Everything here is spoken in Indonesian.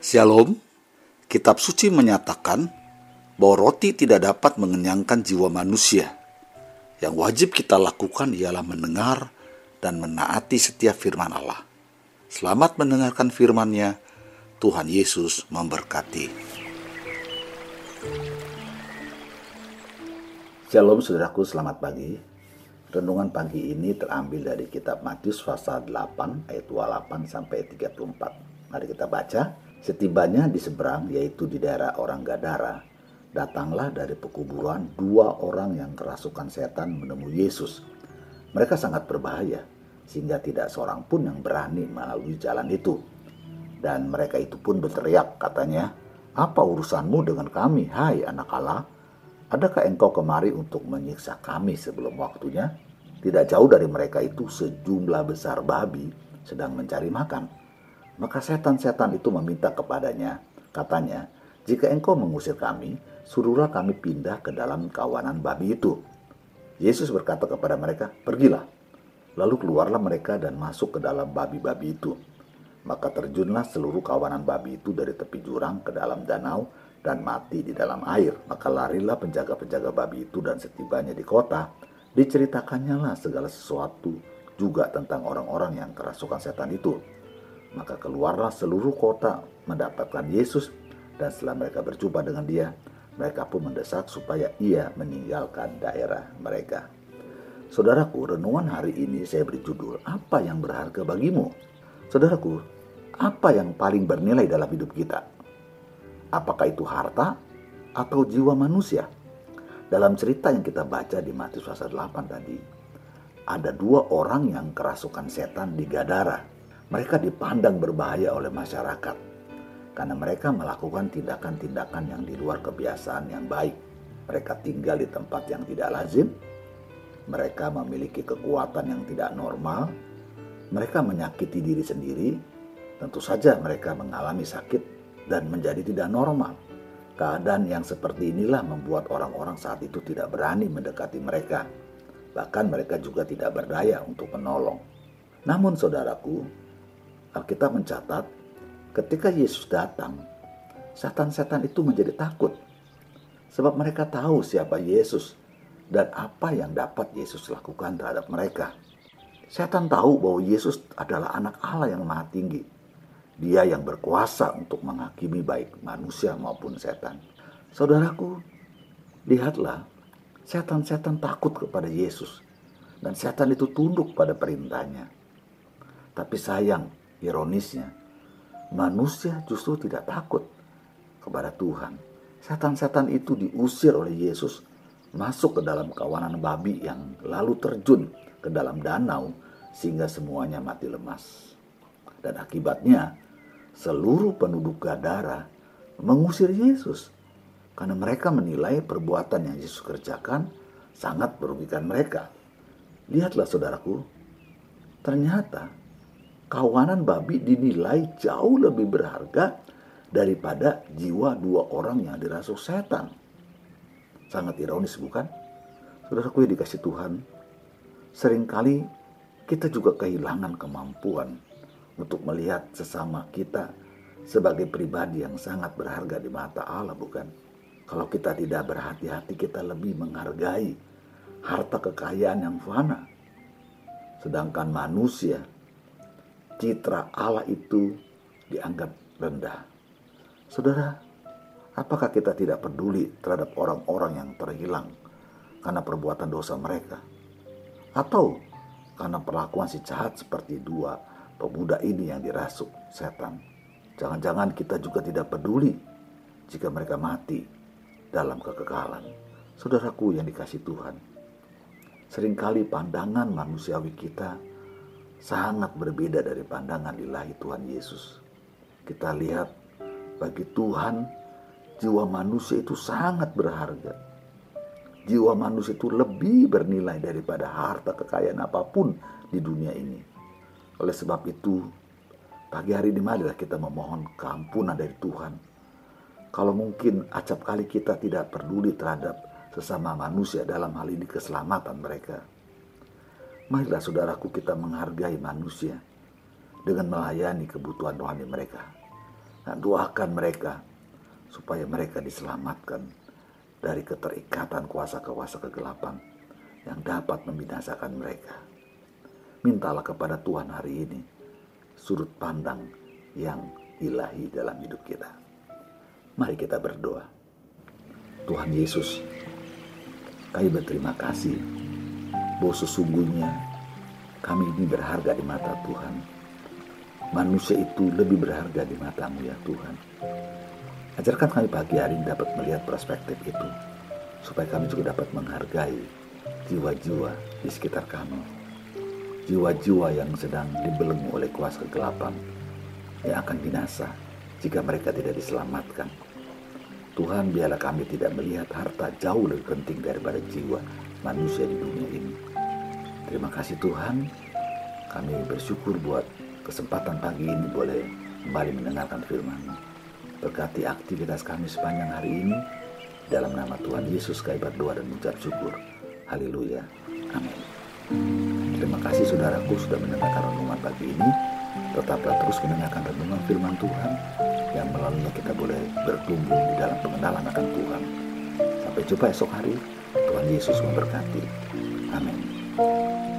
Shalom, kitab suci menyatakan bahwa roti tidak dapat mengenyangkan jiwa manusia. Yang wajib kita lakukan ialah mendengar dan menaati setiap firman Allah. Selamat mendengarkan firman-Nya. Tuhan Yesus memberkati. Shalom saudaraku, selamat pagi. Renungan pagi ini terambil dari kitab Matius pasal 8 ayat 28 sampai 34. Mari kita baca. Setibanya di seberang yaitu di daerah orang Gadara, datanglah dari pekuburan dua orang yang kerasukan setan menemui Yesus. Mereka sangat berbahaya sehingga tidak seorang pun yang berani melalui jalan itu. Dan mereka itu pun berteriak katanya, "Apa urusanmu dengan kami, hai anak Allah? Adakah engkau kemari untuk menyiksa kami sebelum waktunya?" Tidak jauh dari mereka itu sejumlah besar babi sedang mencari makan. Maka setan-setan itu meminta kepadanya, katanya, "Jika engkau mengusir kami, suruhlah kami pindah ke dalam kawanan babi itu." Yesus berkata kepada mereka, "Pergilah." Lalu keluarlah mereka dan masuk ke dalam babi-babi itu. Maka terjunlah seluruh kawanan babi itu dari tepi jurang ke dalam danau dan mati di dalam air. Maka larilah penjaga-penjaga babi itu dan setibanya di kota, diceritakannya lah segala sesuatu juga tentang orang-orang yang kerasukan setan itu. Maka keluarlah seluruh kota mendapatkan Yesus dan setelah mereka berjumpa dengan dia, mereka pun mendesak supaya ia meninggalkan daerah mereka. Saudaraku, renungan hari ini saya beri judul, Apa yang berharga bagimu? Saudaraku, apa yang paling bernilai dalam hidup kita? Apakah itu harta atau jiwa manusia? Dalam cerita yang kita baca di Matius pasal 8 tadi, ada dua orang yang kerasukan setan di Gadara. Mereka dipandang berbahaya oleh masyarakat karena mereka melakukan tindakan-tindakan yang di luar kebiasaan yang baik. Mereka tinggal di tempat yang tidak lazim, mereka memiliki kekuatan yang tidak normal, mereka menyakiti diri sendiri, tentu saja mereka mengalami sakit dan menjadi tidak normal. Keadaan yang seperti inilah membuat orang-orang saat itu tidak berani mendekati mereka. Bahkan mereka juga tidak berdaya untuk menolong. Namun saudaraku, Alkitab mencatat ketika Yesus datang, setan-setan itu menjadi takut. Sebab mereka tahu siapa Yesus dan apa yang dapat Yesus lakukan terhadap mereka. Setan tahu bahwa Yesus adalah anak Allah yang maha tinggi. Dia yang berkuasa untuk menghakimi baik manusia maupun setan. Saudaraku, lihatlah, setan-setan takut kepada Yesus. Dan setan itu tunduk pada perintahnya. Tapi sayang, ironisnya, manusia justru tidak takut kepada Tuhan. Setan-setan itu diusir oleh Yesus masuk ke dalam kawanan babi yang lalu terjun ke dalam danau sehingga semuanya mati lemas. Dan akibatnya seluruh penduduk Gadara mengusir Yesus karena mereka menilai perbuatan yang Yesus kerjakan sangat merugikan mereka. Lihatlah saudaraku, ternyata kawanan babi dinilai jauh lebih berharga daripada jiwa dua orang yang dirasuk setan. Sangat ironis bukan? Saudaraku yang dikasih Tuhan, sering kali kita juga kehilangan kemampuan untuk melihat sesama kita sebagai pribadi yang sangat berharga di mata Allah bukan? Kalau kita tidak berhati-hati kita lebih menghargai harta kekayaan yang fana. Sedangkan manusia citra Allah itu dianggap rendah. Saudara, apakah kita tidak peduli terhadap orang-orang yang terhilang karena perbuatan dosa mereka? Atau karena perlakuan si jahat seperti dua pemuda ini yang dirasuk setan? Jangan-jangan kita juga tidak peduli jika mereka mati dalam kekekalan. Saudaraku yang dikasih Tuhan, sering kali pandangan manusiawi kita sangat berbeda dari pandangan ilahi Tuhan Yesus. Kita lihat bagi Tuhan jiwa manusia itu sangat berharga. Jiwa manusia itu lebih bernilai daripada harta kekayaan apa pun di dunia ini. Oleh sebab itu, pagi hari ini marilah kita memohon keampunan dari Tuhan. Kalau mungkin acap kali kita tidak peduli terhadap sesama manusia dalam hal ini keselamatan mereka Marilah saudaraku kita menghargai manusia dengan melayani kebutuhan rohani mereka. Dan doakan mereka supaya mereka diselamatkan dari keterikatan kuasa-kuasa kegelapan yang dapat membinasakan mereka. Mintalah kepada Tuhan hari ini sudut pandang yang ilahi dalam hidup kita. Mari kita berdoa. Tuhan Yesus, kami berterima kasih bahwa sesungguhnya kami ini berharga di mata Tuhan. Manusia itu lebih berharga di matamu ya Tuhan. Ajarkan kami pagi hari ini dapat melihat perspektif itu. Supaya kami juga dapat menghargai jiwa-jiwa di sekitar kami. Jiwa-jiwa yang sedang dibelenggu oleh kuasa kegelapan yang akan binasa jika mereka tidak diselamatkan. Tuhan biarlah kami tidak melihat harta jauh lebih penting daripada jiwa manusia di dunia ini. Terima kasih Tuhan, kami bersyukur buat kesempatan pagi ini boleh kembali mendengarkan firman Berkati aktivitas kami sepanjang hari ini. Dalam nama Tuhan Yesus kami berdoa dan mengucap syukur. Haleluya. Amin. Terima kasih saudaraku sudah mendengarkan renungan pagi ini. Tetaplah terus mendengarkan renungan firman Tuhan yang melalui kita boleh bertumbuh di dalam pengenalan akan Tuhan. Sampai jumpa esok hari. Tuhan Yesus memberkati. Amin. Thank you.